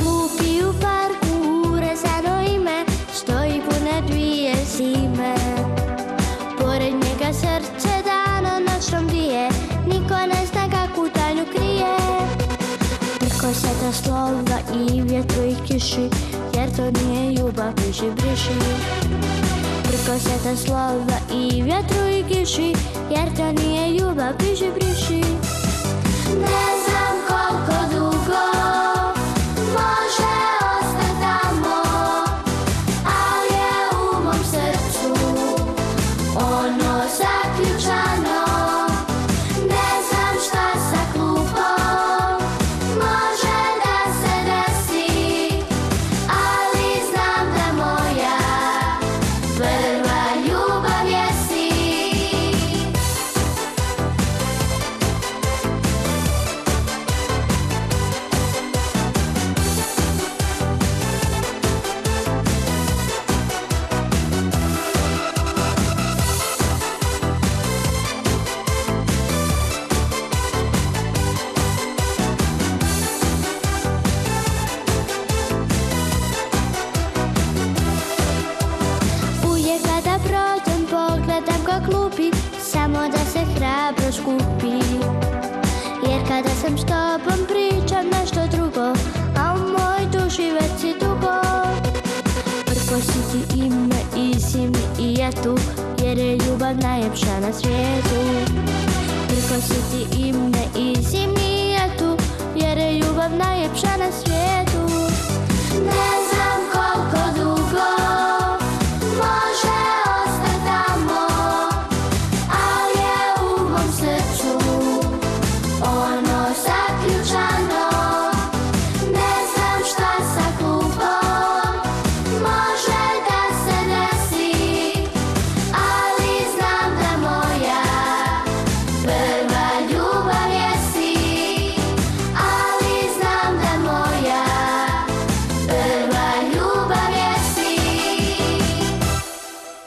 klupi u parku urezano ime Stoji pune dvije zime Pored njega srce dano noćnom grije Niko ne zna kakvu tajnu krije Prko se da slova i vjetru i kiši Jer to nije ljubav, bliži, briši Prko se da slova i vjetru i kiši Jer to nije ljubav, bliži, briši srebro skupio Jer kada sam s tobom pričam nešto drugo A u moj duši već si dugo Prko si ti ime i si mi i ja tu Jer je ljubav najljepša na svijetu Prko si ti ime i si mi i ja tu Jer je ljubav najljepša na svijetu